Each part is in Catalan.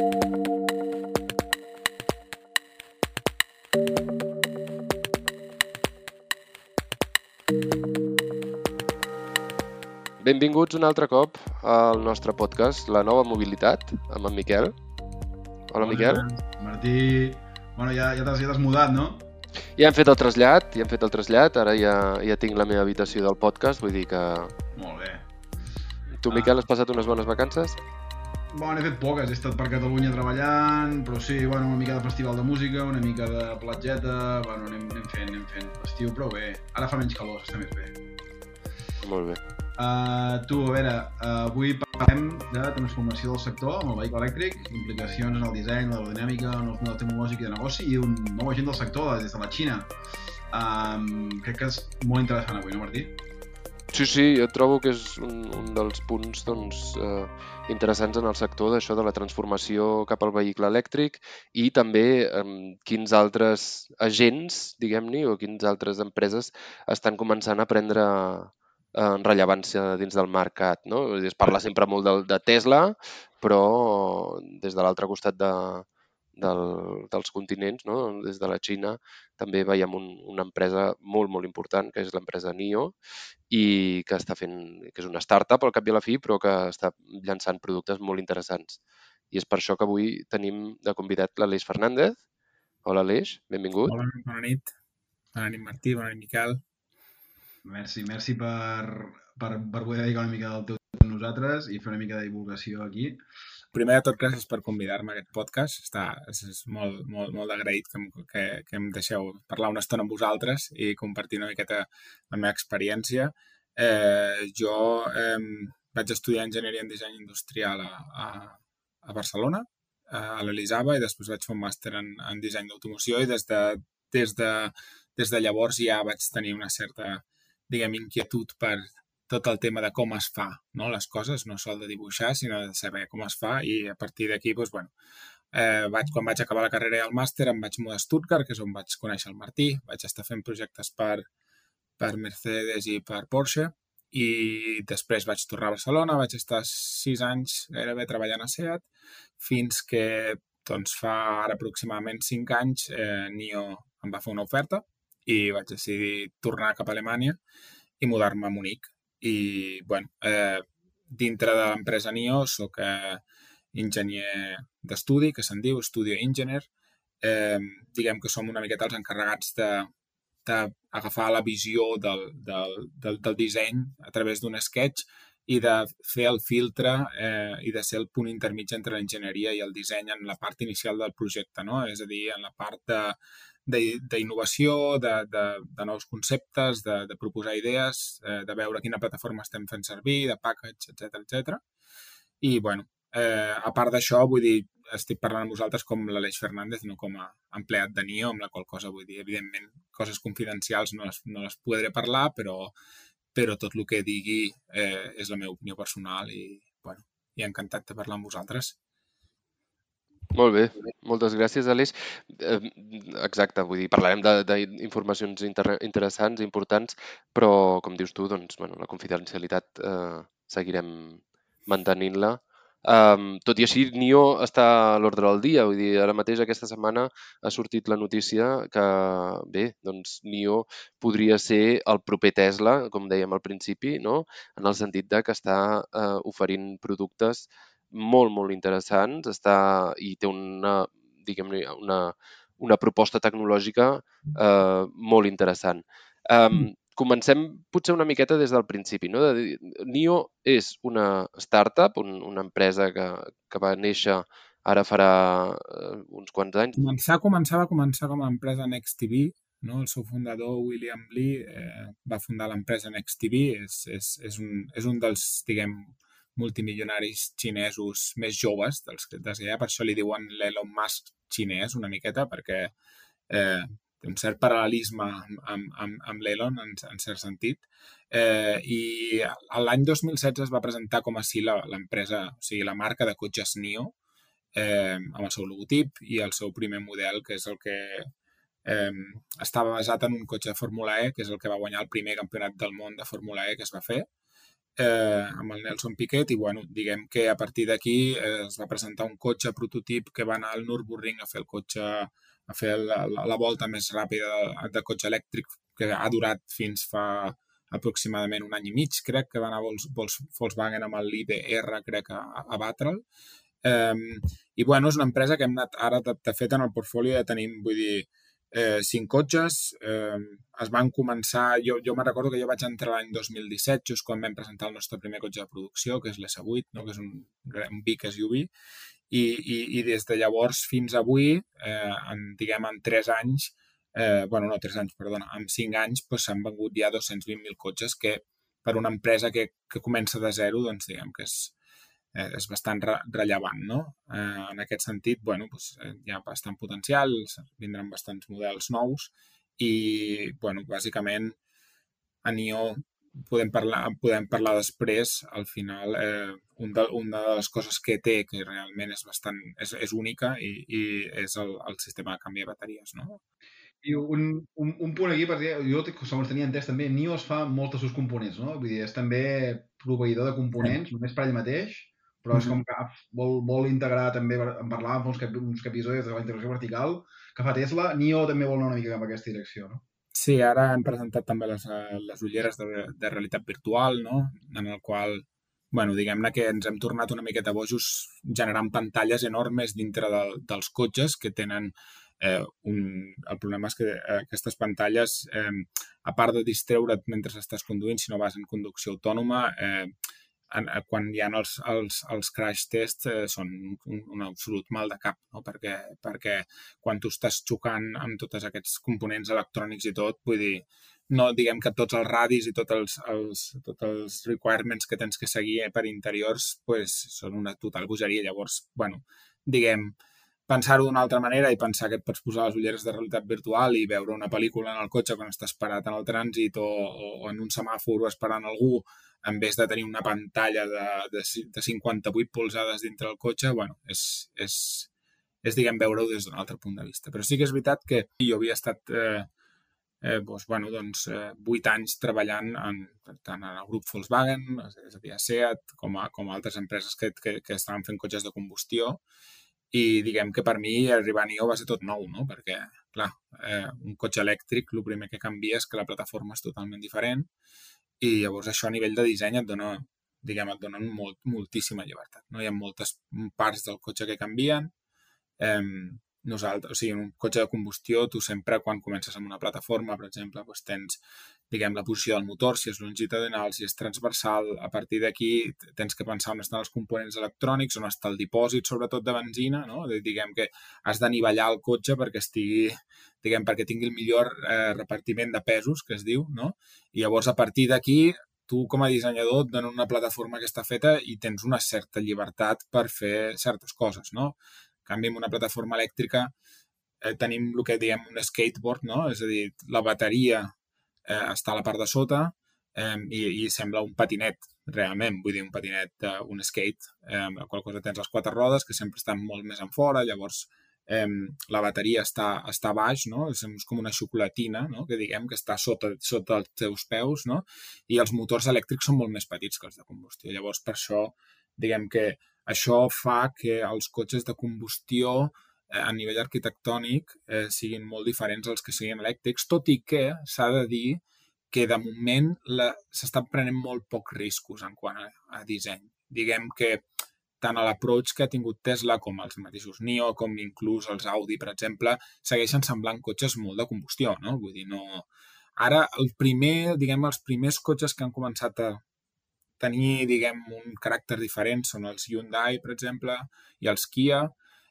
Benvinguts un altre cop al nostre podcast, La nova mobilitat, amb en Miquel. Hola, Miquel. Martí, bueno, ja, ja t'has ja mudat, no? Ja hem fet el trasllat, ja hem fet el trasllat, ara ja, ja tinc la meva habitació del podcast, vull dir que... Molt bé. Tu, Miquel, has passat unes bones vacances? Bueno, he fet poques, he estat per Catalunya treballant, però sí, bueno, una mica de festival de música, una mica de platgeta, bueno, anem, anem fent, anem fent. L'estiu, però bé. Ara fa menys calor, està més bé. Molt bé. Uh, tu, a veure, uh, avui parlem de transformació del sector amb el vehicle elèctric, implicacions en el disseny, l'aerodinàmica, en els models tecnològics i de negoci i un nou agent del sector des de la Xina. Um, crec que és molt interessant avui, no, Martí? Sí, sí, jo trobo que és un, un dels punts doncs, eh, interessants en el sector d'això de la transformació cap al vehicle elèctric i també eh, quins altres agents, diguem-ne, o quins altres empreses estan començant a prendre en rellevància dins del mercat. No? Es parla sempre molt de, de Tesla, però des de l'altre costat de, del, dels continents, no? des de la Xina, també veiem un, una empresa molt, molt important, que és l'empresa NIO, i que està fent, que és una startup al cap i a la fi, però que està llançant productes molt interessants. I és per això que avui tenim de convidat l'Aleix Fernández. Hola, Aleix, benvingut. Hola, bona nit. Bona nit, Martí, bona nit, Miquel. Merci, merci per, per, per poder dedicar una mica del teu a nosaltres i fer una mica de divulgació aquí. Primer de tot, gràcies per convidar-me a aquest podcast. Està, és molt, molt, molt agraït que, que, que em deixeu parlar una estona amb vosaltres i compartir una miqueta la meva experiència. Eh, jo eh, vaig estudiar Enginyeria en Disseny Industrial a, a, a Barcelona, a l'Elisava, i després vaig fer un màster en, en disseny d'automoció i des de, des, de, des de llavors ja vaig tenir una certa diguem, inquietud per tot el tema de com es fa no? les coses, no sol de dibuixar, sinó de saber com es fa i a partir d'aquí, doncs, bueno, eh, vaig, quan vaig acabar la carrera i el màster em vaig mudar a Stuttgart, que és on vaig conèixer el Martí, vaig estar fent projectes per, per Mercedes i per Porsche i després vaig tornar a Barcelona, vaig estar sis anys gairebé treballant a SEAT, fins que doncs, fa ara aproximadament cinc anys eh, NIO em va fer una oferta i vaig decidir tornar cap a Alemanya i mudar-me a Munic. I, bueno, eh, dintre de l'empresa NIO soc eh, enginyer d'estudi, que se'n diu Studio Engineer. Eh, diguem que som una miqueta els encarregats de d'agafar la visió del, del, del, del disseny a través d'un sketch i de fer el filtre eh, i de ser el punt intermig entre l'enginyeria i el disseny en la part inicial del projecte, no? És a dir, en la part de, d'innovació, de, de, de nous conceptes, de, de proposar idees, eh, de veure quina plataforma estem fent servir, de package, etc etc. I, bueno, eh, a part d'això, vull dir, estic parlant amb vosaltres com l'Aleix Fernández, no com a empleat de NIO, amb la qual cosa, vull dir, evidentment, coses confidencials no les, no les podré parlar, però, però tot el que digui eh, és la meva opinió personal i, bueno, i encantat de parlar amb vosaltres. Molt bé, moltes gràcies, Aleix. Eh, exacte, vull dir, parlarem d'informacions inter interessants, importants, però, com dius tu, doncs, bueno, la confidencialitat eh, seguirem mantenint-la. Um, tot i així, NIO està a l'ordre del dia. Vull dir, ara mateix, aquesta setmana, ha sortit la notícia que, bé, doncs, NIO podria ser el proper Tesla, com dèiem al principi, no? en el sentit de que està eh, oferint productes molt, molt interessants està, i té una, diguem-ne, una, una proposta tecnològica eh, molt interessant. Um, comencem potser una miqueta des del principi. No? De dir, NIO és una startup, un, una empresa que, que va néixer ara farà uh, uns quants anys. Començar, començar, va començar com a empresa Next TV, no? el seu fundador, William Lee, eh, va fundar l'empresa Next TV, és, és, és, un, és un dels, diguem, multimilionaris xinesos més joves dels que des per això li diuen l'Elon Musk xinès una miqueta, perquè eh, té un cert paral·lelisme amb, amb, amb, amb l'Elon en, en cert sentit. Eh, I l'any 2016 es va presentar com a si l'empresa, o sigui, la marca de cotxes NIO, eh, amb el seu logotip i el seu primer model, que és el que eh, estava basat en un cotxe de Fórmula E, que és el que va guanyar el primer campionat del món de Fórmula E que es va fer eh, amb el Nelson Piquet i bueno, diguem que a partir d'aquí eh, es va presentar un cotxe prototip que va anar al Nürburgring a fer el cotxe a fer la, la, la volta més ràpida de, de cotxe elèctric que ha durat fins fa aproximadament un any i mig, crec, que va anar Volkswagen amb l'IDR, crec, a, a batre'l. Um, I, bueno, és una empresa que hem anat ara, de, de fet, en el portfolio ja tenim, vull dir, eh, cinc cotxes. Eh, es van començar... Jo, jo me recordo que jo vaig entrar l'any 2017, just quan vam presentar el nostre primer cotxe de producció, que és l'S8, no? que és un, un Big SUV, i, i, i des de llavors fins avui, eh, en, diguem, en tres anys, eh, bueno, no, tres anys, perdona, en cinc anys doncs, s'han doncs, vengut ja 220.000 cotxes que per una empresa que, que comença de zero, doncs diguem que és, eh, és bastant re rellevant, no? Eh, en aquest sentit, bueno, doncs, eh, hi ha bastant potencial, vindran bastants models nous i, bueno, bàsicament a NIO podem parlar, podem parlar després, al final, eh, un de, una de les coses que té, que realment és bastant, és, és única i, i és el, el sistema de canvi de bateries, no? I un, un, un punt aquí, perquè jo, segons tenia entès, també NIO es fa molts dels seus components, no? Vull dir, és també proveïdor de components, sí. només per ell mateix, però és com que vol, vol integrar també, en parlàvem fa uns, cap, uns episodis de la integració vertical, que fa Tesla, NIO també vol anar una mica cap a aquesta direcció, no? Sí, ara hem presentat també les, les ulleres de, de realitat virtual, no? en el qual bueno, diguem-ne que ens hem tornat una miqueta bojos generant pantalles enormes dintre de, dels cotxes que tenen Eh, un, el problema és que eh, aquestes pantalles, eh, a part de distreure't mentre estàs conduint, si no vas en conducció autònoma, eh, eh, quan hi ha els, els, els crash tests eh, són un, un absolut mal de cap, no? perquè, perquè quan tu estàs xocant amb tots aquests components electrònics i tot, vull dir, no diguem que tots els radis i tots els, els, tots els requirements que tens que seguir per interiors pues, són una total bogeria. Llavors, bueno, diguem, pensar-ho d'una altra manera i pensar que et pots posar les ulleres de realitat virtual i veure una pel·lícula en el cotxe quan estàs parat en el trànsit o, o en un semàfor esperant algú en vez de tenir una pantalla de, de, de 58 polzades dintre del cotxe, bueno, és, és, és diguem, veure-ho des d'un altre punt de vista. Però sí que és veritat que jo havia estat eh, eh, doncs, bueno, doncs, eh, 8 anys treballant en, tant en el grup Volkswagen, és a dir, a SEAT, com a, com a altres empreses que, que, que estaven fent cotxes de combustió, i diguem que per mi arribar a Nio va ser tot nou, no? perquè, clar, eh, un cotxe elèctric, el primer que canvia és que la plataforma és totalment diferent i llavors això a nivell de disseny et dona, diguem, et donen molt, moltíssima llibertat. No? Hi ha moltes parts del cotxe que canvien, eh, nosaltres, o sigui, un cotxe de combustió, tu sempre quan comences amb una plataforma, per exemple, doncs tens, diguem, la posició del motor, si és longitudinal, si és transversal, a partir d'aquí tens que pensar on estan els components electrònics, on està el dipòsit, sobretot de benzina, no? Diguem que has d'anivellar el cotxe perquè estigui, diguem, perquè tingui el millor eh, repartiment de pesos, que es diu, no? I llavors, a partir d'aquí, tu com a dissenyador et una plataforma que està feta i tens una certa llibertat per fer certes coses, no? canvi, amb una plataforma elèctrica eh, tenim el que diem un skateboard, no? És a dir, la bateria eh, està a la part de sota eh, i, i sembla un patinet, realment, vull dir, un patinet, eh, un skate, eh, qual cosa tens les quatre rodes que sempre estan molt més en fora, llavors eh, la bateria està, està baix, no? És com una xocolatina, no? que diguem que està sota, sota els teus peus, no? i els motors elèctrics són molt més petits que els de combustió. Llavors, per això, diguem que això fa que els cotxes de combustió a nivell arquitectònic eh, siguin molt diferents als que siguin elèctrics, tot i que s'ha de dir que de moment s'estan prenent molt pocs riscos en quant a, a disseny. Diguem que tant a l'approach que ha tingut Tesla com els mateixos NIO, com inclús els Audi, per exemple, segueixen semblant cotxes molt de combustió, no? Vull dir, no... Ara, el primer, diguem, els primers cotxes que han començat a tenir, diguem, un caràcter diferent són els Hyundai, per exemple, i els Kia,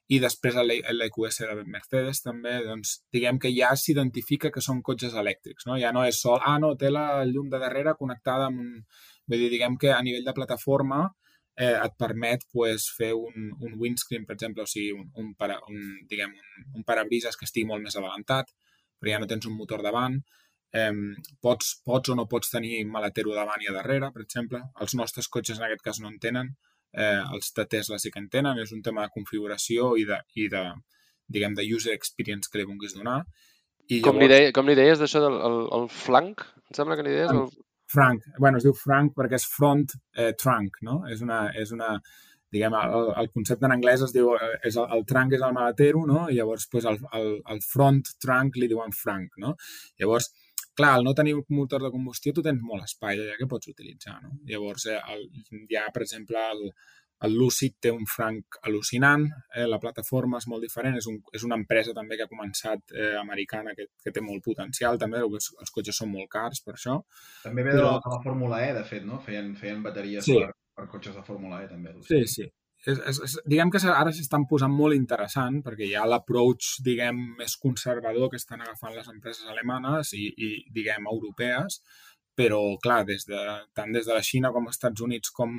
i després l'EQS de Mercedes també, doncs diguem que ja s'identifica que són cotxes elèctrics, no? Ja no és sol, ah, no, té la llum de darrere connectada amb un... Vull dir, diguem que a nivell de plataforma eh, et permet pues, fer un, un windscreen, per exemple, o sigui, un, un, para, un, diguem, un, un parabrises que estigui molt més adelantat, però ja no tens un motor davant, eh, pots, pots o no pots tenir maletero davant i a darrere, per exemple. Els nostres cotxes en aquest cas no en tenen, eh, els de Tesla sí que en tenen, és un tema de configuració i de, i de diguem, de user experience que li vulguis donar. I llavors... com, li deia, com li deies d'això del el, el flanc? Em sembla que li deies? El... Frank. bueno, es diu Frank perquè és front eh, trunk, no? És una, és una, diguem, el, el concepte en anglès es diu, és el, el trunk és el maletero, no? I llavors pues, el, el, el front trunk li diuen Frank, no? Llavors, clar, al no tenir un motor de combustió tu tens molt espai allà que pots utilitzar, no? Llavors, eh, el, ha, per exemple, el, el Lucid té un franc al·lucinant, eh, la plataforma és molt diferent, és, un, és una empresa també que ha començat eh, americana que, que té molt potencial també, els, els cotxes són molt cars per això. També ve de la, de la Fórmula E, de fet, no? Feien, feien bateries sí. per, per cotxes de Fórmula E també. Sí, sí. És, és, és, diguem que ara s'estan posant molt interessant perquè hi ha l'approach, diguem, més conservador que estan agafant les empreses alemanes i, i diguem, europees, però, clar, des de, tant des de la Xina com als Estats Units com,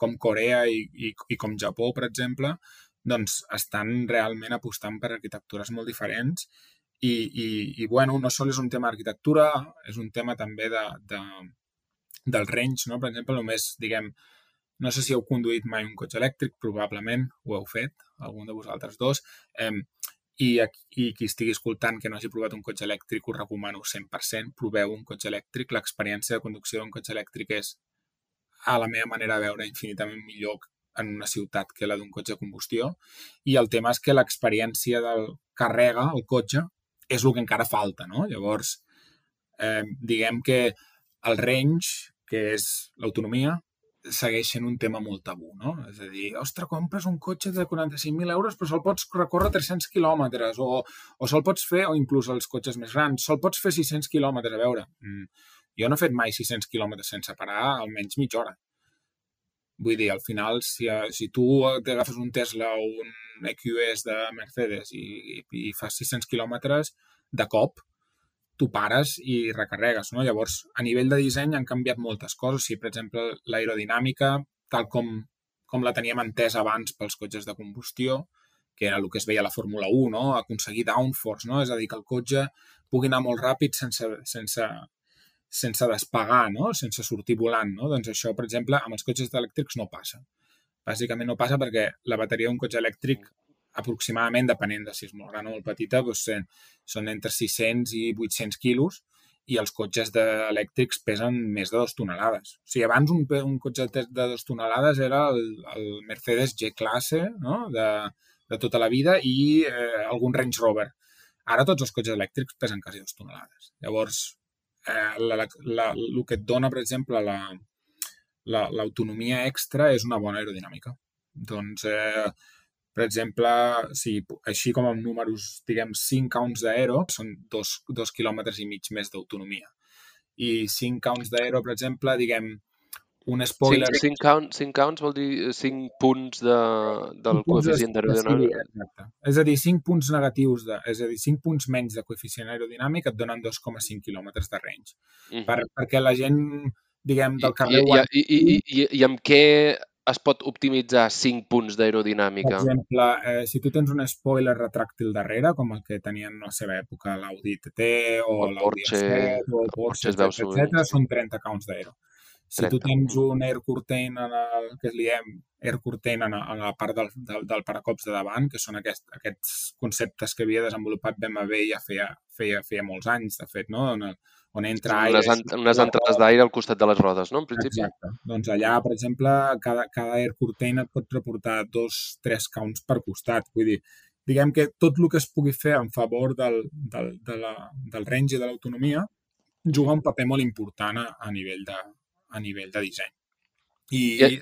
com Corea i, i, i com Japó, per exemple, doncs estan realment apostant per arquitectures molt diferents i, i, i bueno, no sol és un tema d'arquitectura, és un tema també de, de, del range, no? Per exemple, només, diguem, no sé si heu conduït mai un cotxe elèctric, probablement ho heu fet, algun de vosaltres dos, eh, i, i qui estigui escoltant que no hagi provat un cotxe elèctric ho recomano 100%, proveu un cotxe elèctric, l'experiència de conducció d'un cotxe elèctric és a la meva manera de veure, infinitament millor en una ciutat que la d'un cotxe de combustió. I el tema és que l'experiència del carrega, el cotxe, és el que encara falta, no? Llavors, eh, diguem que el range, que és l'autonomia, segueix sent un tema molt tabú, no? És a dir, ostres, compres un cotxe de 45.000 euros però se'l pots recórrer 300 quilòmetres o, o se'l pots fer, o inclús els cotxes més grans, se'l pots fer 600 quilòmetres, a veure. Mm, jo no he fet mai 600 quilòmetres sense parar almenys mitja hora. Vull dir, al final, si, si tu t'agafes un Tesla o un EQS de Mercedes i, i, i fas 600 quilòmetres, de cop, tu pares i recarregues, no? Llavors, a nivell de disseny han canviat moltes coses. Si, per exemple, l'aerodinàmica, tal com, com la teníem entesa abans pels cotxes de combustió, que era el que es veia a la Fórmula 1, no? aconseguir downforce, no? és a dir, que el cotxe pugui anar molt ràpid sense, sense, sense despegar, no? sense sortir volant. No? Doncs això, per exemple, amb els cotxes elèctrics no passa. Bàsicament no passa perquè la bateria d'un cotxe elèctric aproximadament, depenent de si és molt gran o molt petita, doncs, són entre 600 i 800 quilos i els cotxes elèctrics pesen més de dues tonelades. O sigui, abans un, un cotxe de dues tonelades era el, el Mercedes G-Classe no? de, de tota la vida i eh, algun Range Rover. Ara tots els cotxes elèctrics pesen quasi dues tonelades. Llavors, eh, la, la, el que et dona, per exemple, l'autonomia la, extra és una bona aerodinàmica. Doncs, eh, per exemple, si, així com amb números, diguem, 5 counts d'aero, són 2, 2 quilòmetres i mig més d'autonomia. I 5 counts d'aero, per exemple, diguem, un spoiler... 5, 5, count, 5 counts vol dir 5 punts de, del coeficient d'aerodinàmica. Exacte. És a dir, 5 punts negatius, de, és a dir, 5 punts menys de coeficient aerodinàmic et donen 2,5 quilòmetres de range. Mm -hmm. per, perquè la gent, diguem, del carrer... I, i, i, i, i, i amb què es pot optimitzar 5 punts d'aerodinàmica? Per exemple, eh, si tu tens un spoiler retràctil darrere, com el que tenien a la seva època l'Audi TT o, o l'Audi A7 o el Porsche, etc, etc, són 30 counts d'aero. Si tu tens un air curtain en el, que li diem air curtain en, en la part del, del, del paracops de davant, que són aquest, aquests conceptes que havia desenvolupat BMW ja feia, feia, feia molts anys, de fet, no? on, on entra aire... Unes, unes entrades d'aire al costat de les rodes, no? En principi. Exacte. Doncs allà, per exemple, cada, cada air curtain et pot reportar dos, tres counts per costat. Vull dir, diguem que tot el que es pugui fer en favor del, del, de la, del range i de l'autonomia juga un paper molt important a, a nivell de, a nivell de disseny. I yeah.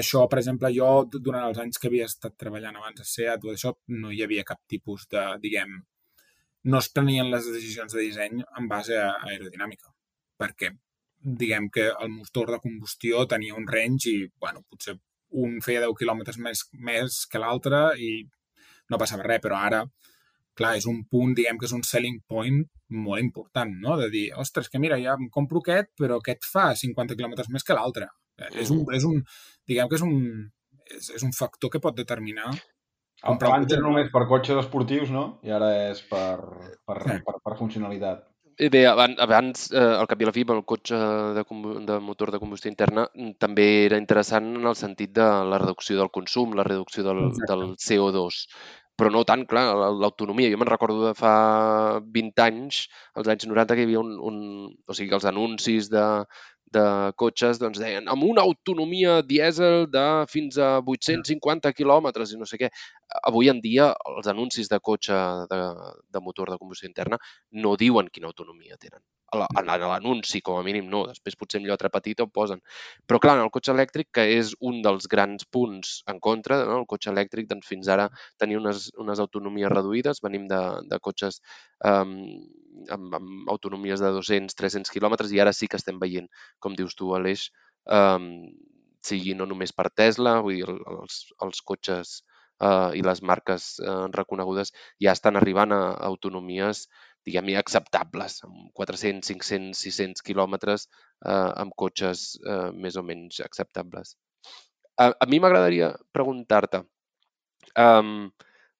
això, per exemple, jo durant els anys que havia estat treballant abans a SEAT o això, no hi havia cap tipus de, diguem, no es prenien les decisions de disseny en base a aerodinàmica, perquè diguem que el motor de combustió tenia un range i, bueno, potser un feia 10 quilòmetres més, més que l'altre i no passava res, però ara clar, és un punt, diguem que és un selling point molt important, no? De dir, ostres, que mira, ja em compro aquest, però aquest fa 50 quilòmetres més que l'altre. Mm. És, un, és un, diguem que és un, és, és un factor que pot determinar abans era només per cotxes esportius, no? I ara és per, per, sí. per, per funcionalitat. Eh, bé, abans, abans eh, al cap i a la fi, el cotxe de, de motor de combustió interna mm, també era interessant en el sentit de la reducció del consum, la reducció del, del CO2 però no tant, clar, l'autonomia. Jo me'n recordo de fa 20 anys, als anys 90, que hi havia un, un o sigui, els anuncis de, de cotxes doncs deien amb una autonomia dièsel de fins a 850 quilòmetres i no sé què. Avui en dia els anuncis de cotxe de, de motor de combustió interna no diuen quina autonomia tenen en l'anunci, com a mínim no. Després potser en lletra petita ho posen. Però clar, en el cotxe elèctric, que és un dels grans punts en contra, no? el cotxe elèctric doncs, fins ara tenia unes, unes autonomies reduïdes, venim de, de cotxes um, amb, amb autonomies de 200-300 quilòmetres i ara sí que estem veient, com dius tu, Aleix, um, sigui no només per Tesla, vull dir, els, els cotxes uh, i les marques uh, reconegudes ja estan arribant a autonomies diguem-ne, acceptables, amb 400, 500, 600 quilòmetres eh, amb cotxes eh, més o menys acceptables. A, a mi m'agradaria preguntar-te, um,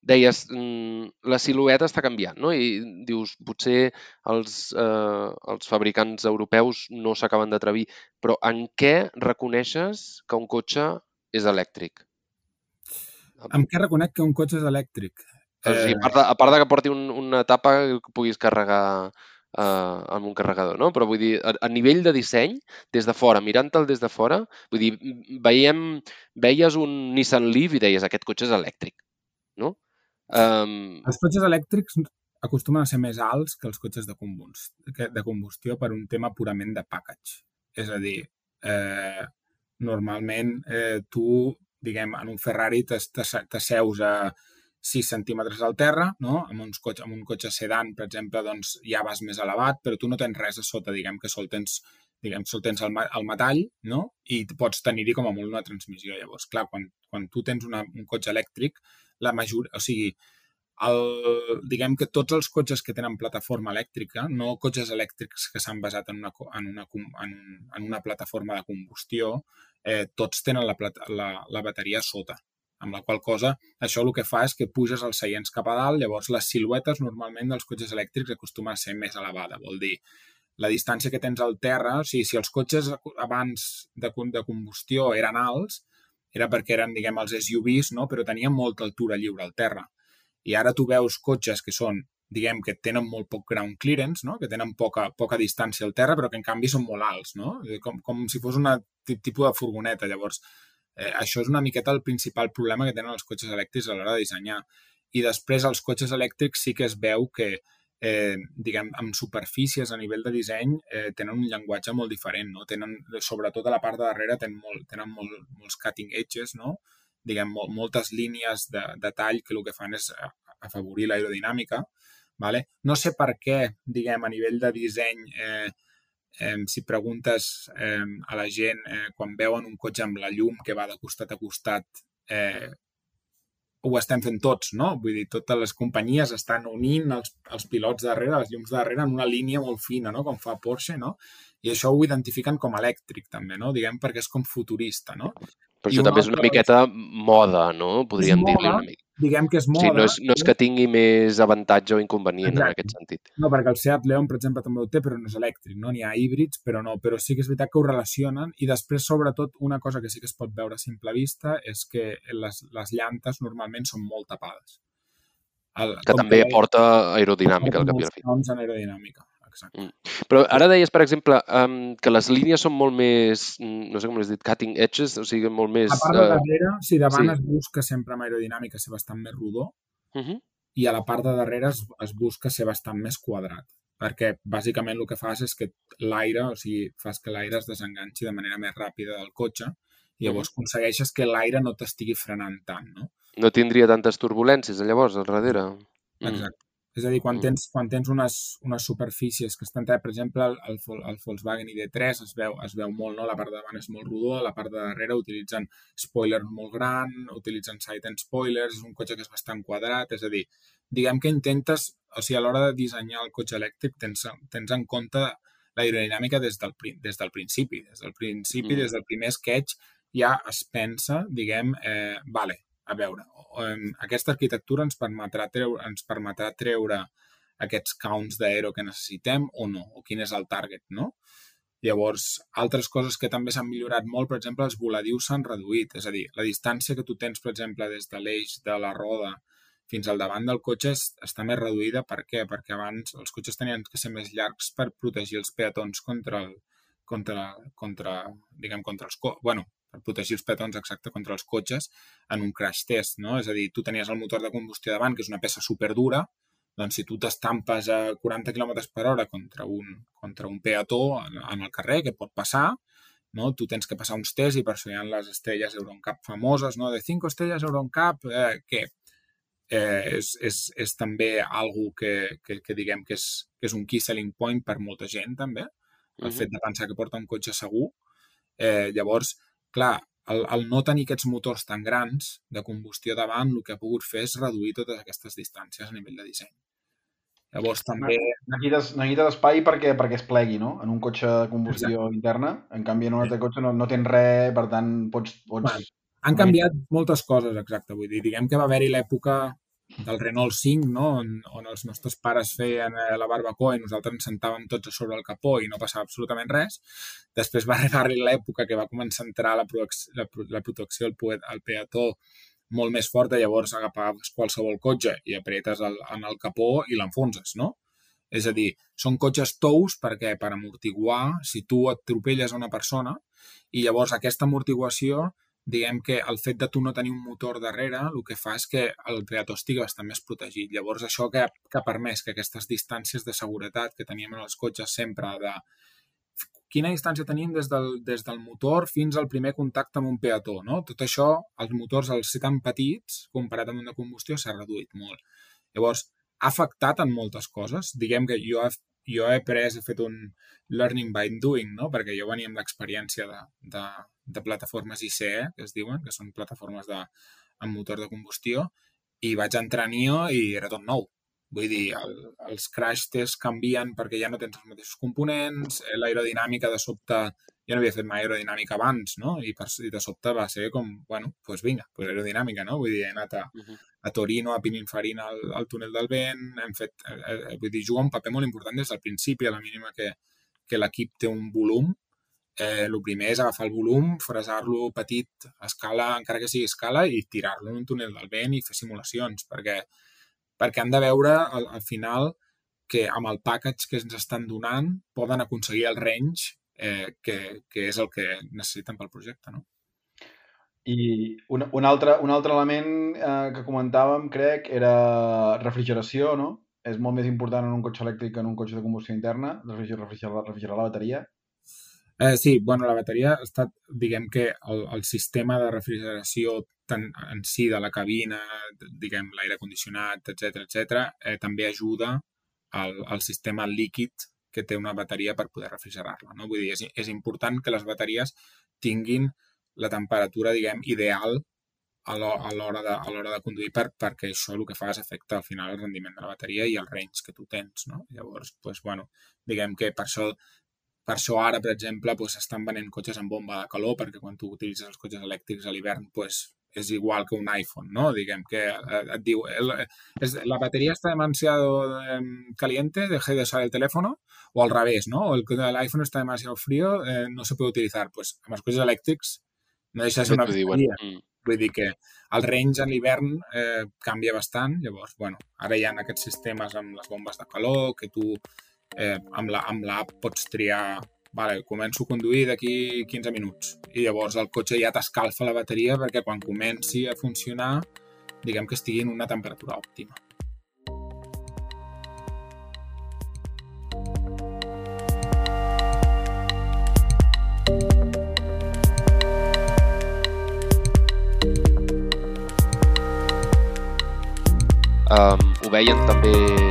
deies, mm, la silueta està canviant, no? I dius, potser els, eh, els fabricants europeus no s'acaben d'atrevir, però en què reconeixes que un cotxe és elèctric? En què reconec que un cotxe és elèctric? O sigui, a part de, a part de que porti un, una tapa que puguis carregar eh, amb un carregador, no? Però vull dir, a, a nivell de disseny, des de fora, mirant-te'l des de fora, vull dir, veiem, veies un Nissan Leaf i deies, aquest cotxe és elèctric, no? Um... Els cotxes elèctrics acostumen a ser més alts que els cotxes de combustió, de combustió per un tema purament de package. És a dir, eh, normalment eh, tu, diguem, en un Ferrari t'asseus a 6 centímetres al terra, no? amb, uns cotxe, amb un cotxe sedan, per exemple, doncs ja vas més elevat, però tu no tens res a sota, diguem que sol tens, diguem, sol tens el, el metall no? i pots tenir-hi com a molt una transmissió. Llavors, clar, quan, quan tu tens una, un cotxe elèctric, la majoria, o sigui, el, diguem que tots els cotxes que tenen plataforma elèctrica, no cotxes elèctrics que s'han basat en una, en, una, en, en una plataforma de combustió, eh, tots tenen la, la, la bateria sota amb la qual cosa això el que fa és que puges els seients cap a dalt, llavors les siluetes normalment dels cotxes elèctrics acostumen a ser més elevada, vol dir la distància que tens al terra, o sigui, si els cotxes abans de, de combustió eren alts, era perquè eren, diguem, els SUVs, no? però tenien molta altura lliure al terra. I ara tu veus cotxes que són, diguem, que tenen molt poc ground clearance, no? que tenen poca, poca distància al terra, però que en canvi són molt alts, no? com, com si fos una tipus de furgoneta. Llavors, Eh, això és una miqueta el principal problema que tenen els cotxes elèctrics a l'hora de dissenyar. I després els cotxes elèctrics sí que es veu que, eh, diguem, amb superfícies a nivell de disseny eh, tenen un llenguatge molt diferent, no? Tenen, sobretot a la part de darrere tenen, molt, tenen molt, molts cutting edges, no? Diguem, molt, moltes línies de, de tall que el que fan és afavorir l'aerodinàmica, vale? No sé per què, diguem, a nivell de disseny eh, eh, si preguntes eh, a la gent eh, quan veuen un cotxe amb la llum que va de costat a costat, eh, ho estem fent tots, no? Vull dir, totes les companyies estan unint els, els pilots darrere, les llums darrere, en una línia molt fina, no? Com fa Porsche, no? I això ho identifiquen com elèctric, també, no? Diguem, perquè és com futurista, no? Però això també és una miqueta moda, no? Podríem dir-li una mica diguem que és moda. Sí, no és, no és que tingui més avantatge o inconvenient Exacte. en aquest sentit. No, perquè el Seat León, per exemple, també ho té, però no és elèctric, no? N'hi ha híbrids, però no. Però sí que és veritat que ho relacionen i després, sobretot, una cosa que sí que es pot veure a simple vista és que les, les llantes normalment són molt tapades. El, que també que aporta aerodinàmica al cap i a la fi. aerodinàmica exacte. Mm. Però ara deies, per exemple, um, que les línies són molt més, mm, no sé com l'has dit, cutting edges, o sigui, molt més... A part de eh, darrere, si davant sí. es busca sempre amb aerodinàmica ser bastant més rodó, uh -huh. i a la part de darrere es, es busca ser bastant més quadrat perquè bàsicament el que fas és que l'aire, o sigui, fas que l'aire es desenganxi de manera més ràpida del cotxe i llavors uh -huh. aconsegueixes que l'aire no t'estigui frenant tant, no? No tindria tantes turbulències llavors al darrere. Exacte. És a dir, quan mm. tens, quan tens unes, unes superfícies que estan per exemple, el, el Volkswagen ID3 es veu, es veu molt, no? la part de davant és molt rodó, la part de darrere utilitzen spoilers molt gran, utilitzen side end spoilers, és un cotxe que és bastant quadrat, és a dir, diguem que intentes, o sigui, a l'hora de dissenyar el cotxe elèctric tens, tens en compte l'aerodinàmica des del, des del principi. Des del principi, mm. des del primer sketch, ja es pensa, diguem, eh, vale, a veure, aquesta arquitectura ens permetrà treure, ens permetrà treure aquests counts d'aero que necessitem o no, o quin és el target, no? Llavors, altres coses que també s'han millorat molt, per exemple, els voladius s'han reduït, és a dir, la distància que tu tens, per exemple, des de l'eix de la roda fins al davant del cotxe està més reduïda. Per què? Perquè abans els cotxes tenien que ser més llargs per protegir els peatons contra, el, contra, contra diguem, contra els... Bueno, per protegir els peatons exacte contra els cotxes en un crash test, no? És a dir, tu tenies el motor de combustió davant, que és una peça superdura, doncs si tu t'estampes a 40 km per hora contra un, contra un peató en, en el carrer, que pot passar, no? tu tens que passar uns tests i per això hi ha les estrelles Euroncap famoses, no? de 5 estrelles Euroncap, eh, que eh, és, és, és també algo que, que, que diguem que és, que és un key selling point per molta gent també, el uh -huh. fet de pensar que porta un cotxe segur. Eh, llavors, clar, el, el no tenir aquests motors tan grans de combustió davant el que ha pogut fer és reduir totes aquestes distàncies a nivell de disseny. Llavors també... Necessites, necessites espai perquè, perquè es plegui, no? En un cotxe de combustió Exacte. interna. En canvi, en un altre cotxe no, no tens res, per tant, pots... pots... Bueno, han canviat moltes coses, exacte. Vull dir, diguem que va haver-hi l'època del Renault 5, no? on, on els nostres pares feien eh, la barbacoa i nosaltres ens sentàvem tots a sobre el capó i no passava absolutament res. Després va arribar l'època que va començar a entrar la, la, la protecció al, al peató molt més forta, llavors agafaves qualsevol cotxe i apretes el, en el capó i l'enfonses, no? És a dir, són cotxes tous perquè per amortiguar, si tu atropelles a una persona i llavors aquesta amortiguació, diguem que el fet de tu no tenir un motor darrere, el que fa és que el peató estigui bastant més protegit. Llavors això que, que ha permès que aquestes distàncies de seguretat que teníem en els cotxes sempre de quina distància tenim des del, des del motor fins al primer contacte amb un peató. No? Tot això, els motors, al ser tan petits, comparat amb una combustió, s'ha reduït molt. Llavors, ha afectat en moltes coses. Diguem que jo jo he pres, he fet un learning by doing, no? perquè jo venia amb l'experiència de, de, de plataformes ICE, que es diuen, que són plataformes de, amb motor de combustió, i vaig entrar en IO i era tot nou. Vull dir, el, els crash tests canvien perquè ja no tens els mateixos components, eh, l'aerodinàmica de sobte, jo no havia fet mai aerodinàmica abans, no? I, per, i de sobte va ser com, bueno, doncs pues vinga, pues aerodinàmica, no? Vull dir, he anat a, uh -huh. a Torino, a Pininfarina, al, al túnel del vent, hem fet, eh, eh, vull dir, juga un paper molt important des del principi, a la mínima que, que l'equip té un volum, eh, el primer és agafar el volum, fresar-lo petit a escala, encara que sigui escala, i tirar-lo en un túnel del vent i fer simulacions, perquè perquè han de veure al, al final que amb el package que ens estan donant poden aconseguir el range eh, que, que és el que necessiten pel projecte. No? I un, un, altre, un altre element eh, que comentàvem, crec, era refrigeració, no? És molt més important en un cotxe elèctric que en un cotxe de combustió interna, refrigerar, refrigerar, refrigerar la bateria. Eh, sí, bueno, la bateria ha estat, diguem que el, el sistema de refrigeració tant en si de la cabina, diguem, l'aire condicionat, etc etc, eh, també ajuda al, al sistema líquid que té una bateria per poder refrigerar-la. No? Vull dir, és, és important que les bateries tinguin la temperatura, diguem, ideal a l'hora de, a l'hora de conduir per, perquè això el que fa és afecta al final el rendiment de la bateria i el range que tu tens, no? Llavors, pues, bueno, diguem que per això per això ara, per exemple, pues, estan venent cotxes amb bomba de calor perquè quan tu utilitzes els cotxes elèctrics a l'hivern pues, és igual que un iPhone, no? Diguem que eh, et diu, el, es, la batería está demasiado eh, caliente, deje de usar el teléfono, o al revés, ¿no? O el, el iPhone está demasiado frío, eh, no se puede utilizar. Pues amb els cotxes elèctrics no deixa de ser una bateria. Mm. Vull dir que el range en l'hivern eh, canvia bastant, llavors, bueno, ara hi ha aquests sistemes amb les bombes de calor, que tu eh, amb l'app la, pots triar vale, començo a conduir d'aquí 15 minuts i llavors el cotxe ja t'escalfa la bateria perquè quan comenci a funcionar diguem que estigui en una temperatura òptima. Um, ho veien també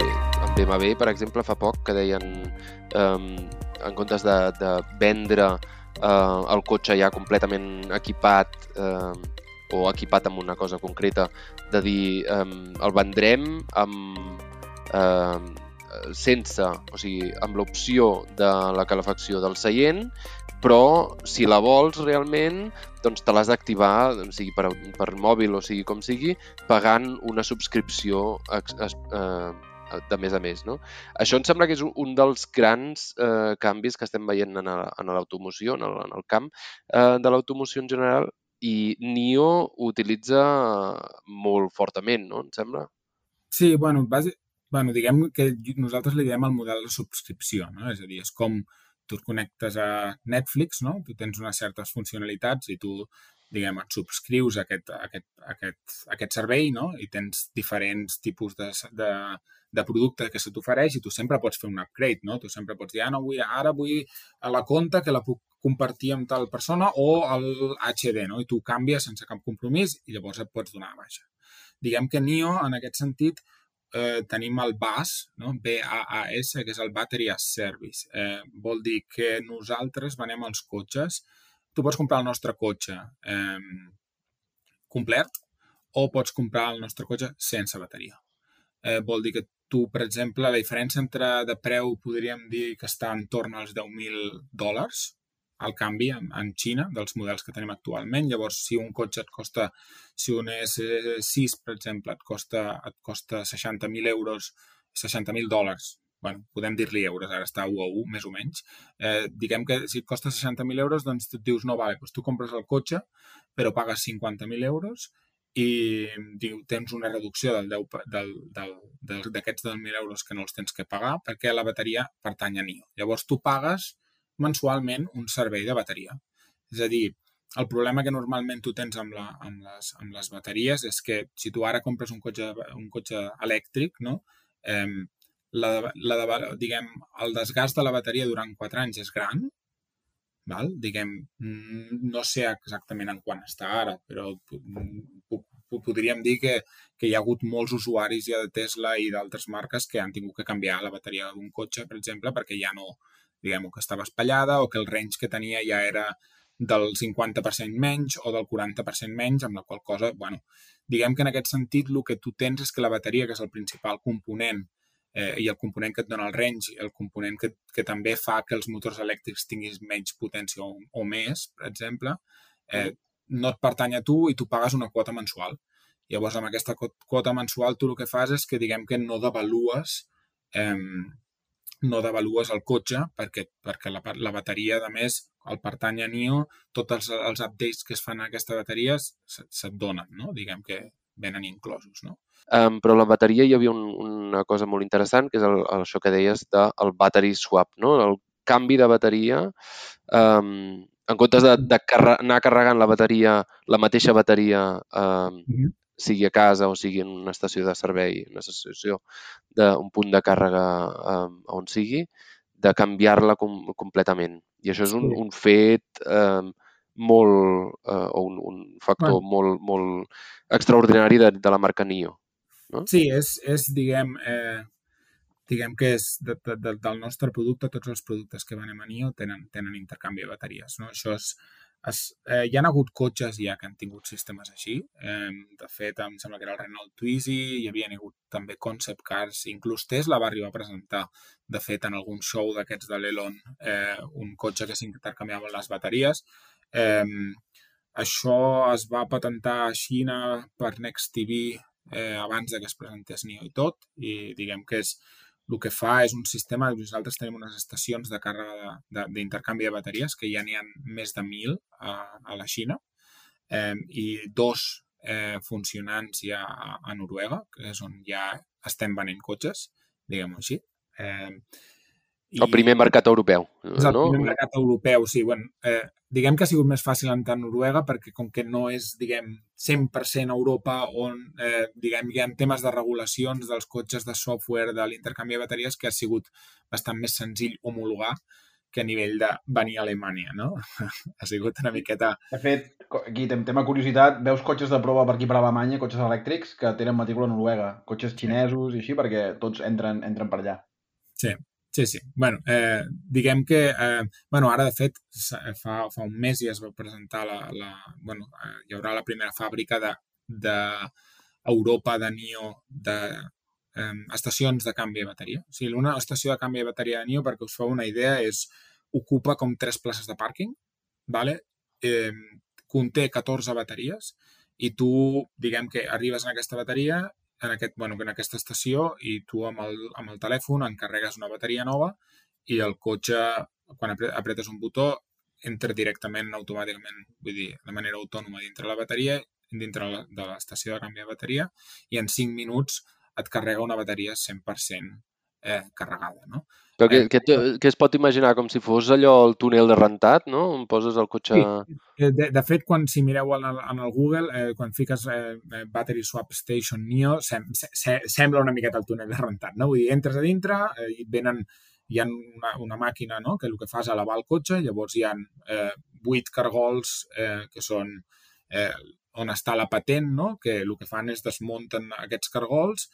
BMW, per exemple, fa poc, que deien um, en comptes de, de vendre eh, el cotxe ja completament equipat eh, o equipat amb una cosa concreta, de dir eh, el vendrem amb, eh, sense, o sigui, amb l'opció de la calefacció del seient, però si la vols realment, doncs te l'has d'activar, sigui per, per mòbil o sigui com sigui, pagant una subscripció eh, de més a més. No? Això em sembla que és un dels grans eh, canvis que estem veient en l'automoció, en, el, en el camp eh, de l'automoció en general, i NIO ho utilitza molt fortament, no? Em sembla. Sí, bueno, base, bueno, diguem que nosaltres li diem el model de subscripció, no? És a dir, és com tu et connectes a Netflix, no? Tu tens unes certes funcionalitats i tu, diguem, et subscrius a aquest, a aquest, a aquest, a aquest servei, no? I tens diferents tipus de, de, de producte que se t'ofereix i tu sempre pots fer un upgrade, no? Tu sempre pots dir, ah, no, vull, ara vull a la compta que la puc compartir amb tal persona o el HD, no? I tu canvies sense cap compromís i llavors et pots donar baixa. Diguem que NIO, en aquest sentit, eh, tenim el BAS, no? B-A-A-S, que és el Battery as Service. Eh, vol dir que nosaltres venem els cotxes. Tu pots comprar el nostre cotxe eh, complet o pots comprar el nostre cotxe sense bateria. Eh, vol dir que tu, per exemple, la diferència entre de preu podríem dir que està en torn als 10.000 dòlars, el canvi en, en Xina dels models que tenim actualment. Llavors, si un cotxe et costa, si un S6, per exemple, et costa, et costa 60.000 euros, 60.000 dòlars, bueno, podem dir-li euros, ara està 1 a 1, més o menys. Eh, diguem que si et costa 60.000 euros, doncs tu et dius, no, vale, doncs tu compres el cotxe, però pagues 50.000 euros i diu, tens una reducció del 10, del, del, d'aquests 10.000 euros que no els tens que pagar perquè la bateria pertany a NIO. Llavors tu pagues mensualment un servei de bateria. És a dir, el problema que normalment tu tens amb, la, amb, les, amb les bateries és que si tu ara compres un cotxe, un cotxe elèctric, no? Eh, la, la diguem, el desgast de la bateria durant 4 anys és gran, val? diguem, no sé exactament en quan està ara, però podríem dir que, que hi ha hagut molts usuaris ja de Tesla i d'altres marques que han tingut que canviar la bateria d'un cotxe, per exemple, perquè ja no, diguem que estava espallada o que el range que tenia ja era del 50% menys o del 40% menys, amb la qual cosa, bueno, diguem que en aquest sentit el que tu tens és que la bateria, que és el principal component eh, i el component que et dona el range, el component que, que també fa que els motors elèctrics tinguis menys potència o, o més, per exemple, eh, no et pertany a tu i tu pagues una quota mensual. Llavors, amb aquesta quota mensual, tu el que fas és que, diguem que no devalues eh, no devalues el cotxe perquè, perquè la, la bateria, a més, el pertany a NIO, tots els, els updates que es fan a aquesta bateria se't donen, no? diguem que venen inclosos. No? Um, però la bateria hi havia un, una cosa molt interessant, que és el, el, això que deies del de, battery swap, no? el canvi de bateria, um, en comptes de, de carre anar carregant la bateria, la mateixa bateria um, mm -hmm sigui a casa o sigui en una estació de servei, una estació d'un punt de càrrega eh, on sigui, de canviar-la com, completament. I això és un, un fet eh, molt, eh, o un, un factor bueno. molt, molt extraordinari de, de la marca NIO. No? Sí, és, és diguem, eh, diguem que és de, de, de, del nostre producte, tots els productes que venem a NIO tenen, tenen intercanvi de bateries. No? Això és, es, eh, hi han hagut cotxes ja que han tingut sistemes així. Eh, de fet, em sembla que era el Renault Twizy, hi havia hagut també concept cars, inclús Tesla va arribar a presentar, de fet, en algun show d'aquests de l'Elon, eh, un cotxe que s'intercanviava les bateries. Eh, això es va patentar a Xina per Next TV eh, abans de que es presentés NIO i tot, i diguem que és el que fa és un sistema, nosaltres tenim unes estacions de càrrega d'intercanvi de, de, de bateries, que ja n'hi ha més de 1.000 a, a la Xina, eh, i dos eh, funcionants ja a, a Noruega, que és on ja estem venent cotxes, diguem-ho així. Eh, i... El primer mercat europeu. És el no? primer mercat europeu, sí. Bueno, eh, diguem que ha sigut més fàcil entrar a Noruega perquè com que no és, diguem, 100% Europa on, eh, diguem, hi ha temes de regulacions dels cotxes de software, de l'intercanvi de bateries, que ha sigut bastant més senzill homologar que a nivell de venir a Alemanya, no? ha sigut una miqueta... De fet, aquí tema curiositat, veus cotxes de prova per aquí per Alemanya, cotxes elèctrics, que tenen matrícula noruega, cotxes xinesos i així, perquè tots entren, entren per allà. Sí, Sí, sí. bueno, eh, diguem que, eh, bueno, ara de fet fa, fa un mes ja es va presentar la, la bueno, eh, hi haurà la primera fàbrica de, de Europa de NIO de eh, estacions de canvi de bateria. O sigui, una estació de canvi de bateria de NIO, perquè us fa una idea, és ocupa com tres places de pàrquing, vale? eh, conté 14 bateries i tu, diguem que arribes en aquesta bateria en, aquest, bueno, en aquesta estació i tu amb el, amb el telèfon encarregues una bateria nova i el cotxe, quan apretes un botó, entra directament automàticament, vull dir, de manera autònoma dintre la bateria, dintre de l'estació de canvi de bateria i en 5 minuts et carrega una bateria 100% eh, carregada, no? Però que, que, que es pot imaginar com si fos allò el túnel de rentat, no? On poses el cotxe... Sí. De, de fet, quan si mireu en el, en el Google, eh, quan fiques eh, Battery Swap Station NIO, sem, se, sembla una miqueta el túnel de rentat, no? Vull dir, entres a dintre eh, i venen hi ha una, una màquina no? que el que fa és elevar el cotxe, llavors hi ha eh, vuit cargols eh, que són eh, on està la patent, no? que el que fan és desmunten aquests cargols,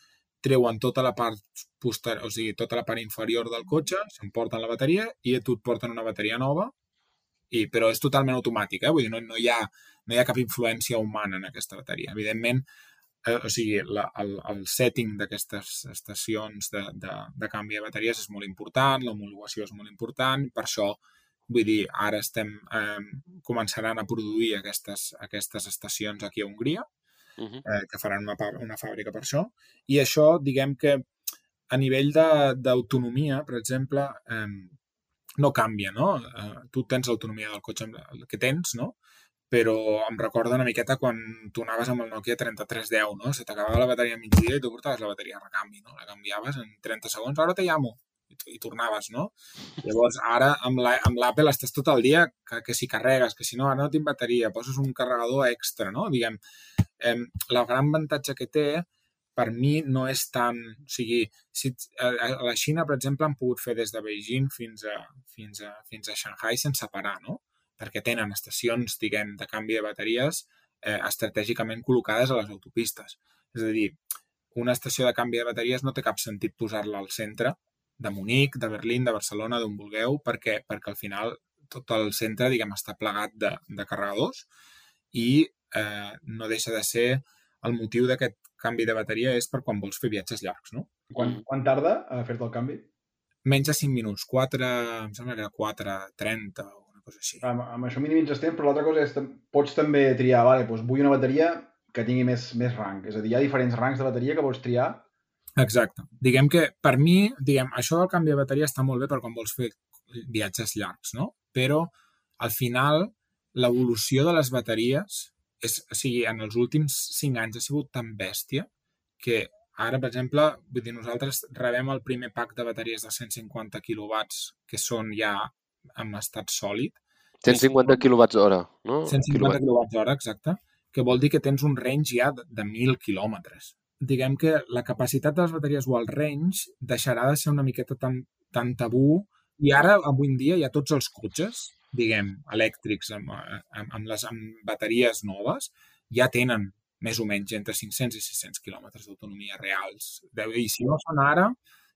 treuen tota la part posterior, o sigui, tota la part inferior del cotxe, s'emporten la bateria i a tu et porten una bateria nova, i, però és totalment automàtic, eh? vull dir, no, no, hi ha, no hi ha cap influència humana en aquesta bateria. Evidentment, eh, o sigui, la, el, el setting d'aquestes estacions de, de, de canvi de bateries és molt important, l'homologació és molt important, per això Vull dir, ara estem, eh, començaran a produir aquestes, aquestes estacions aquí a Hongria, uh -huh. eh, que faran una, una fàbrica per això. I això, diguem que a nivell d'autonomia, per exemple, eh, no canvia, no? Eh, tu tens l'autonomia del cotxe que tens, no? però em recorda una miqueta quan tu anaves amb el Nokia 3310, no? Se t'acabava la bateria a migdia i tu portaves la bateria a recanvi, no? La canviaves en 30 segons, ara te llamo, i, i tornaves, no? Llavors, ara amb l'Apple la, estàs tot el dia que, que si carregues, que si no, ara no tinc bateria, poses un carregador extra, no? Diguem, eh, la gran avantatge que té per mi no és tan... O sigui, si, a, la Xina, per exemple, han pogut fer des de Beijing fins a, fins a, fins a Shanghai sense parar, no? Perquè tenen estacions, diguem, de canvi de bateries eh, estratègicament col·locades a les autopistes. És a dir, una estació de canvi de bateries no té cap sentit posar-la al centre de Munic, de Berlín, de Barcelona, d'on vulgueu, perquè, perquè al final tot el centre, diguem, està plegat de, de carregadors i eh, no deixa de ser el motiu d'aquest canvi de bateria és per quan vols fer viatges llargs, no? Quan, quan tarda a fer-te el canvi? Menys de 5 minuts, 4, em sembla que era 4, 30 o una cosa així. Amb, amb això minimitzes temps, però l'altra cosa és pots també triar, vale, doncs vull una bateria que tingui més, més rang. És a dir, hi ha diferents rangs de bateria que pots triar Exacte. Diguem que per mi, diguem, això del canvi de bateria està molt bé per quan vols fer viatges llargs, no? Però al final l'evolució de les bateries és, o sigui, en els últims cinc anys ha sigut tan bèstia que ara, per exemple, vull dir, nosaltres rebem el primer pack de bateries de 150 quilowatts que són ja en estat sòlid. 150 quilowatts hora, no? 150 quilowatts hora, exacte, que vol dir que tens un range ja de, de 1.000 quilòmetres diguem que la capacitat de les bateries o el range deixarà de ser una miqueta tan, tan tabú i ara, avui en dia, hi ha tots els cotxes, diguem, elèctrics amb, amb, amb les amb bateries noves, ja tenen més o menys entre 500 i 600 quilòmetres d'autonomia reals. I si no són ara,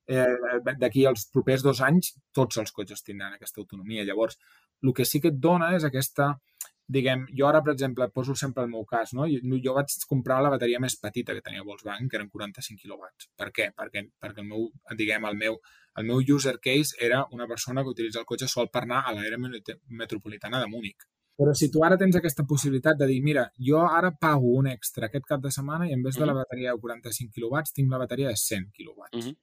eh, d'aquí als propers dos anys, tots els cotxes tindran aquesta autonomia. Llavors, el que sí que et dona és aquesta diguem, jo ara, per exemple, poso sempre el meu cas, no? Jo, jo vaig comprar la bateria més petita que tenia Volkswagen, que eren 45 quilowatts. Per què? Perquè, perquè el meu, diguem, el meu, el meu user case era una persona que utilitza el cotxe sol per anar a l'àrea metropolitana de Múnich. Però si tu ara tens aquesta possibilitat de dir, mira, jo ara pago un extra aquest cap de setmana i en vez de la bateria de 45 quilowatts tinc la bateria de 100 quilowatts. Uh -huh.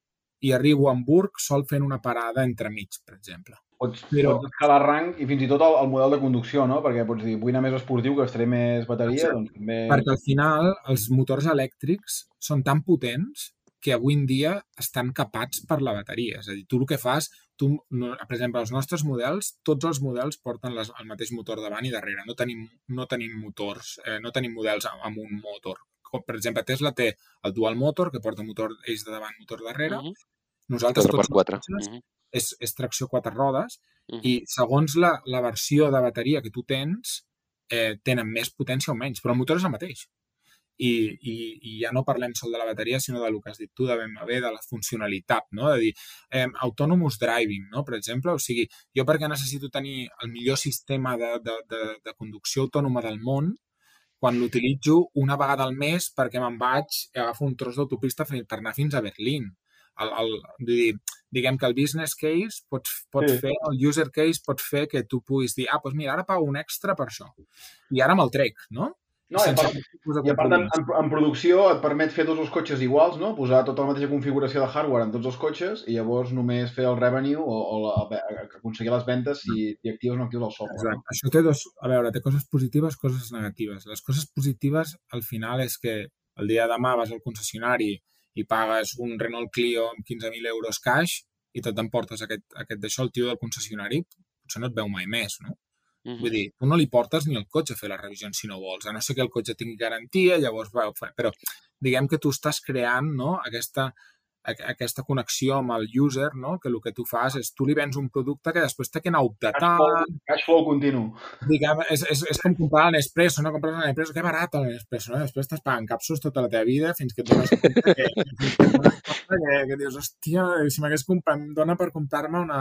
I arribo a Hamburg sol fent una parada entremig, per exemple. Pots, però... pots escalar rang i fins i tot el, el model de conducció, no? Perquè pots dir, vull anar més esportiu que estaré més bateria, doncs també... Perquè al final els motors elèctrics són tan potents que avui en dia estan capats per la bateria. És a dir, tu el que fas, tu, no, per exemple, els nostres models, tots els models porten les, el mateix motor davant i darrere. No tenim, no tenim motors, eh, no tenim models amb un motor. Com, per exemple, Tesla té el dual motor, que porta motor eix de davant, motor darrere. Uh -huh. Nosaltres 4 tots 4. Uh -huh és, és tracció quatre rodes -huh. i segons la, la versió de bateria que tu tens, eh, tenen més potència o menys, però el motor és el mateix. I, i, i ja no parlem sol de la bateria, sinó de lo que has dit tu, de BMW, de la funcionalitat, no? De dir, eh, autonomous driving, no? Per exemple, o sigui, jo perquè necessito tenir el millor sistema de, de, de, de conducció autònoma del món, quan l'utilitzo una vegada al mes perquè me'n vaig, agafo un tros d'autopista per anar fins a Berlín. El, el, vull dir, diguem que el business case pot, pot sí. fer, el user case pot fer que tu puguis dir, ah, doncs mira, ara pago un extra per això. I ara me'l trec, no? No, i a part, i a part en, en, en, producció et permet fer tots els cotxes iguals, no? Posar tota la mateixa configuració de hardware en tots els cotxes i llavors només fer el revenue o, o la, aconseguir les ventes si, si actives o no actives el software. Exacte. No? Això té dos... A veure, té coses positives, coses negatives. Les coses positives, al final, és que el dia de demà vas al concessionari i pagues un Renault Clio amb 15.000 euros cash i tot t'emportes aquest, aquest d'això, el tio del concessionari potser no et veu mai més, no? Mm -hmm. Vull dir, tu no li portes ni el cotxe a fer les revisions si no vols, a no ser que el cotxe tingui garantia, llavors va, però diguem que tu estàs creant no, aquesta, aquesta connexió amb el user, no? que el que tu fas és tu li vens un producte que després té que anar optatant. Cash, cash flow continu. Diguem, és, és, és com comprar l'Espresso, no? Compres l'Espresso, que barat l'Espresso, no? Després estàs pagant capsos tota la teva vida fins que et dones que, que, que, que dius, hòstia, si m'hagués comprat, em dona per comprar-me una,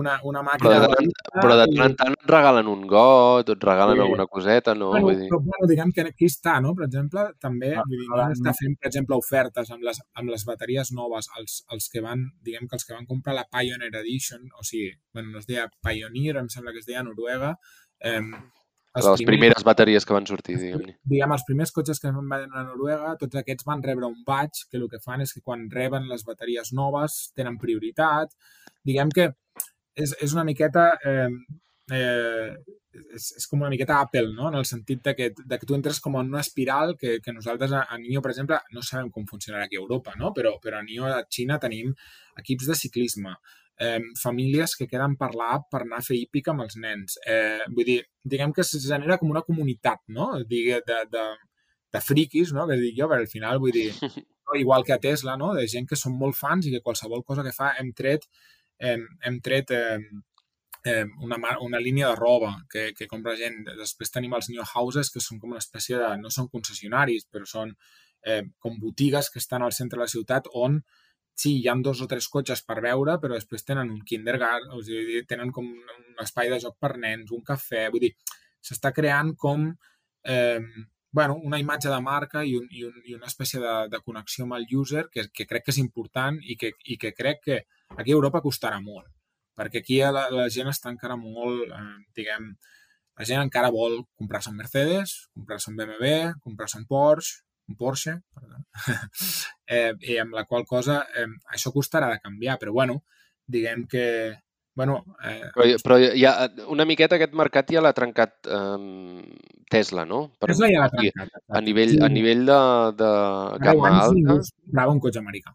una, una màquina... Però de, tant, però de tant en tant et regalen un got, et regalen sí. alguna coseta, no? Bueno, vull dir... però, bueno, diguem que aquí està, no? Per exemple, també ah, vull dir, no està fent, per exemple, ofertes amb les, amb les bateries noves, els, els que van, diguem que els que van comprar la Pioneer Edition, o sigui, bueno, no es deia Pioneer, em sembla que es deia Noruega, eh, els les primers, primeres bateries que van sortir, diguem-ne. Diguem, els primers cotxes que van vendre a Noruega, tots aquests van rebre un badge, que el que fan és que quan reben les bateries noves tenen prioritat. Diguem que és, és una miqueta... Eh, eh, és, és com una miqueta Apple, no? en el sentit de que, de que tu entres com en una espiral que, que nosaltres a, a NIO, per exemple, no sabem com funcionarà aquí a Europa, no? però, però a NIO, a Xina, tenim equips de ciclisme, eh, famílies que queden per l'app per anar a fer hípica amb els nens. Eh, vull dir, diguem que es genera com una comunitat, no? Digue, de, de, de friquis, no? Que dic jo, perquè al final, vull dir, igual que a Tesla, no? De gent que són molt fans i que qualsevol cosa que fa hem tret hem, hem tret eh, eh, una, una línia de roba que, que compra gent. Després tenim els new houses, que són com una espècie de... no són concessionaris, però són eh, com botigues que estan al centre de la ciutat on sí, hi han dos o tres cotxes per veure, però després tenen un kindergarten, o sigui, tenen com un espai de joc per nens, un cafè, vull dir, s'està creant com eh, bueno, una imatge de marca i, un, i, un, i una espècie de, de connexió amb el user que, que crec que és important i que, i que crec que aquí a Europa costarà molt, perquè aquí la, la gent està encara molt, eh, diguem, la gent encara vol comprar-se un Mercedes, comprar-se un BMW, comprar-se un Porsche, un Porsche, perdó, eh, i amb la qual cosa eh, això costarà de canviar, però bueno, diguem que, bueno... Eh... Però, però ja, una miqueta aquest mercat ja l'ha trencat eh, Tesla, no? Per, Tesla ja l'ha trencat. A nivell, a nivell de, de gamma alta... Comprava un cotxe americà.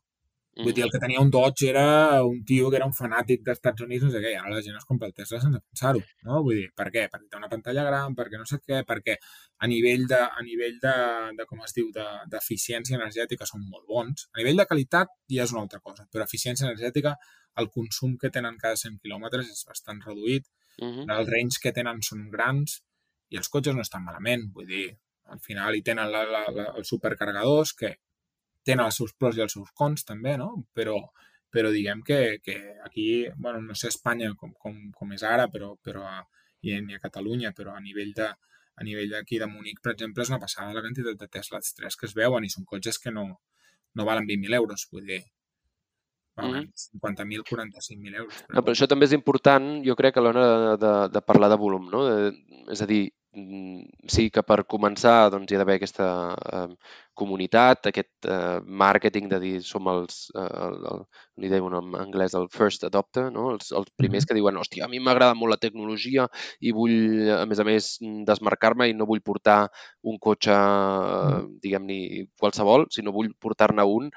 Vull dir, el que tenia un Dodge era un tio que era un fanàtic dels Estats Units, no sé què, i ara la gent es compra el Tesla sense pensar-ho, no? Vull dir, per què? Perquè té una pantalla gran, perquè no sé què, perquè a nivell de, a nivell de, de com es diu, d'eficiència de, energètica són molt bons. A nivell de qualitat ja és una altra cosa, però eficiència energètica, el consum que tenen cada 100 quilòmetres és bastant reduït, uh -huh. els range que tenen són grans i els cotxes no estan malament, vull dir, al final hi tenen la, la, la, els supercargadors que tenen els seus pros i els seus cons també, no? Però, però diguem que, que aquí, bueno, no sé Espanya com, com, com és ara, però, però a, i, a, a Catalunya, però a nivell de a nivell d'aquí de Munic, per exemple, és una passada la quantitat de Tesla 3 que es veuen i són cotxes que no, no valen 20.000 euros, vull dir, valen mm. 50.000, 45.000 euros. Però... No, però això també és important, jo crec, a l'hora de, de, de parlar de volum, no? De, és a dir, sí que per començar doncs, hi ha d'haver aquesta eh, comunitat, aquest eh, màrqueting de dir som els, eh, el, el, li deien en anglès el first adopter, no? els, els primers que diuen hòstia, a mi m'agrada molt la tecnologia i vull, a més a més, desmarcar-me i no vull portar un cotxe, eh, diguem-ne, qualsevol, sinó vull portar-ne un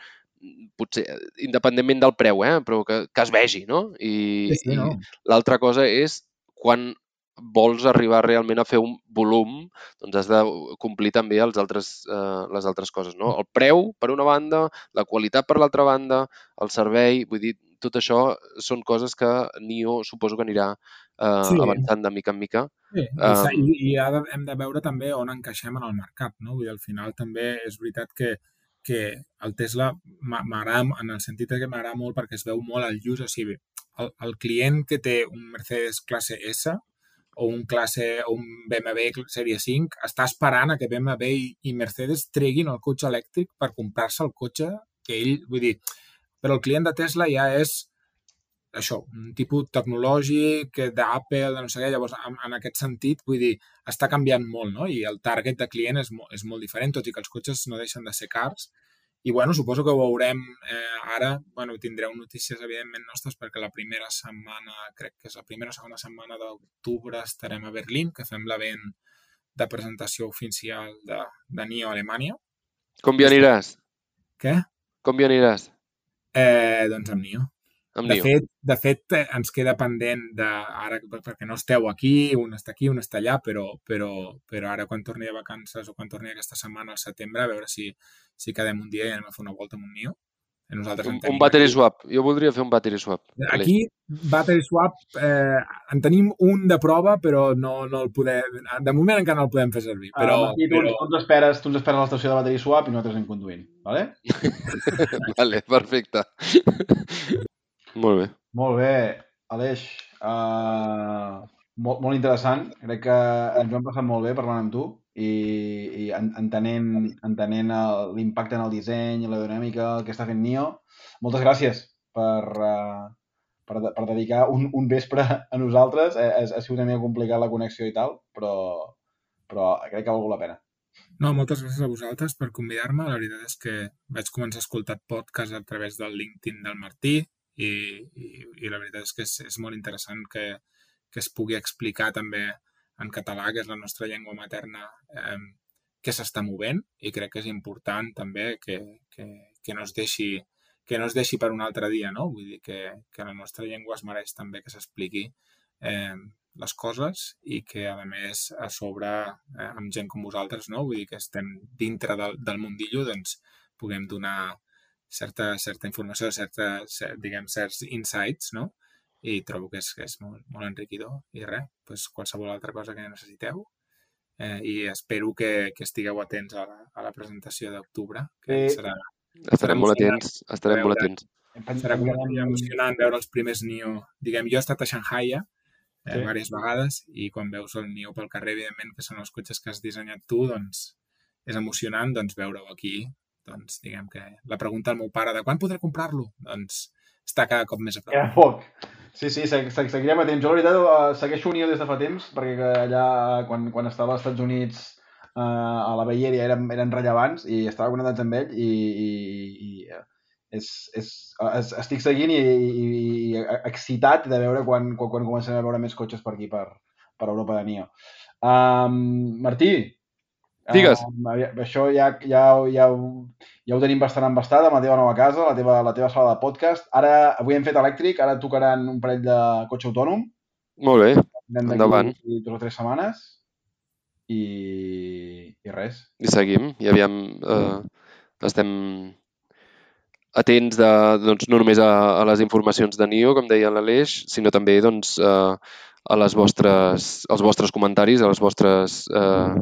potser independentment del preu, eh? però que, que es vegi, no? I, sí, sí, no? i l'altra cosa és quan vols arribar realment a fer un volum, doncs has de complir també els altres, eh, les altres coses. No? El preu, per una banda, la qualitat per l'altra banda, el servei, vull dir, tot això són coses que NIO suposo que anirà eh, sí. avançant de mica en mica. Sí, i, i ha de, hem de veure també on encaixem en el mercat. No? Vull dir, al final també és veritat que que el Tesla m'agrada en el sentit que m'agrada molt perquè es veu molt el use, o sigui, el, el client que té un Mercedes classe S o un classe o un BMW Sèrie 5 està esperant a que BMW i, Mercedes treguin el cotxe elèctric per comprar-se el cotxe que ell, vull dir, però el client de Tesla ja és això, un tipus tecnològic d'Apple, de no sé què, llavors en, en aquest sentit, vull dir, està canviant molt, no? I el target de client és, és molt diferent, tot i que els cotxes no deixen de ser cars, i bueno, suposo que ho veurem eh, ara. Bueno, tindreu notícies, evidentment, nostres, perquè la primera setmana, crec que és la primera o segona setmana d'octubre, estarem a Berlín, que fem l'event de presentació oficial de, de NIO a Alemanya. Com hi aniràs? Què? Com hi aniràs? Eh, doncs amb Nio. Amb De Nio. fet, de fet, eh, ens queda pendent de, ara, perquè no esteu aquí, un està aquí, un està allà, però, però, però ara quan torni de vacances o quan torni aquesta setmana al setembre, a veure si, si quedem un dia i anem a fer una volta amb un Nio. I nosaltres en Un, un battery aquí. swap. Jo voldria fer un battery swap. Aquí, Battery Swap, eh, en tenim un de prova, però no, no el podem... De moment encara no el podem fer servir. Però, uh, Martí, tu, però, tu, ens esperes, tu ens esperes a l'estació de Battery Swap i nosaltres anem conduint, vale? vale, perfecte. Molt bé. Molt bé, Aleix. Uh, molt, molt interessant. Crec que ens ho hem passat molt bé parlant amb tu i, i en- entenent, entenent el- l'impacte en el disseny, la dinàmica, el que està fent Nio. Moltes gràcies per, uh, per, per dedicar un, un vespre a nosaltres. Ha, ha, ha sigut una mica complicat la connexió i tal, però, però crec que ha valgut la pena. no, moltes gràcies a vosaltres per convidar-me. La veritat és que vaig començar a escoltar podcast a través del LinkedIn del Martí i, i, i la veritat és que és, és molt interessant que, que es pugui explicar també en català, que és la nostra llengua materna, eh, què s'està movent i crec que és important també que, que, que no es deixi que no es deixi per un altre dia, no? Vull dir que, que la nostra llengua es mereix també que s'expliqui eh, les coses i que, a més, a sobre, eh, amb gent com vosaltres, no? Vull dir que estem dintre del, del mundillo, doncs puguem donar certa, certa informació, certa, cert, diguem, certs insights, no? I trobo que és, que és molt, molt enriquidor. I res, doncs qualsevol altra cosa que necessiteu. Eh, I espero que, que estigueu atents a la, a la presentació d'octubre, que Sí. serà, Estarem molt atents. Estarem molt atents. serà molt emocionant veure els primers Nio. Diguem, jo he estat a Shanghai eh, Sí. diverses vegades, i quan veus el Nio pel carrer, evidentment, que són els cotxes que has dissenyat tu, doncs és emocionant doncs, veure-ho aquí. Doncs diguem que la pregunta al meu pare de quan podré comprar-lo? Doncs està cada cop més a prop. Queda poc. Sí, sí, se- se- seguirem a temps. Jo, la veritat, eh, segueixo Nio des de fa temps, perquè allà, quan, quan estava als Estats Units, eh, a la Area, eren, eren rellevants i estava connectats amb ell i, i, i és, és, es, estic seguint i, i, i excitat de veure quan, quan, quan comencem a veure més cotxes per aquí, per, per Europa de Nio. Um, Martí, Digues. Um, això ja, ja, ja, ja ho tenim bastant embastat amb la teva nova casa, la teva, la teva sala de podcast. Ara, avui hem fet elèctric, ara tocaran un parell de cotxe autònom. Molt bé. Endavant. dues o tres setmanes. I, i res. I seguim. I aviam... Eh, estem atents de, doncs, no només a, a les informacions de NIO, com deia l'Aleix, sinó també doncs, eh, a les vostres, als vostres comentaris, a les vostres, eh,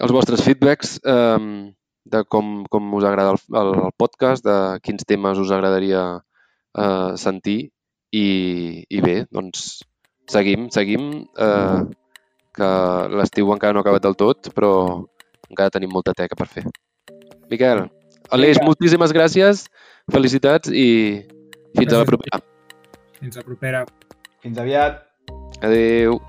als vostres feedbacks eh, de com, com us agrada el, el, el podcast, de quins temes us agradaria eh, sentir i, i bé, doncs seguim, seguim, eh, que l'estiu encara no ha acabat del tot, però encara tenim molta teca per fer. Miquel, Aleix, moltíssimes gràcies, felicitats i fins a la Gràcies. propera. Fins la propera. Fins aviat. Adéu.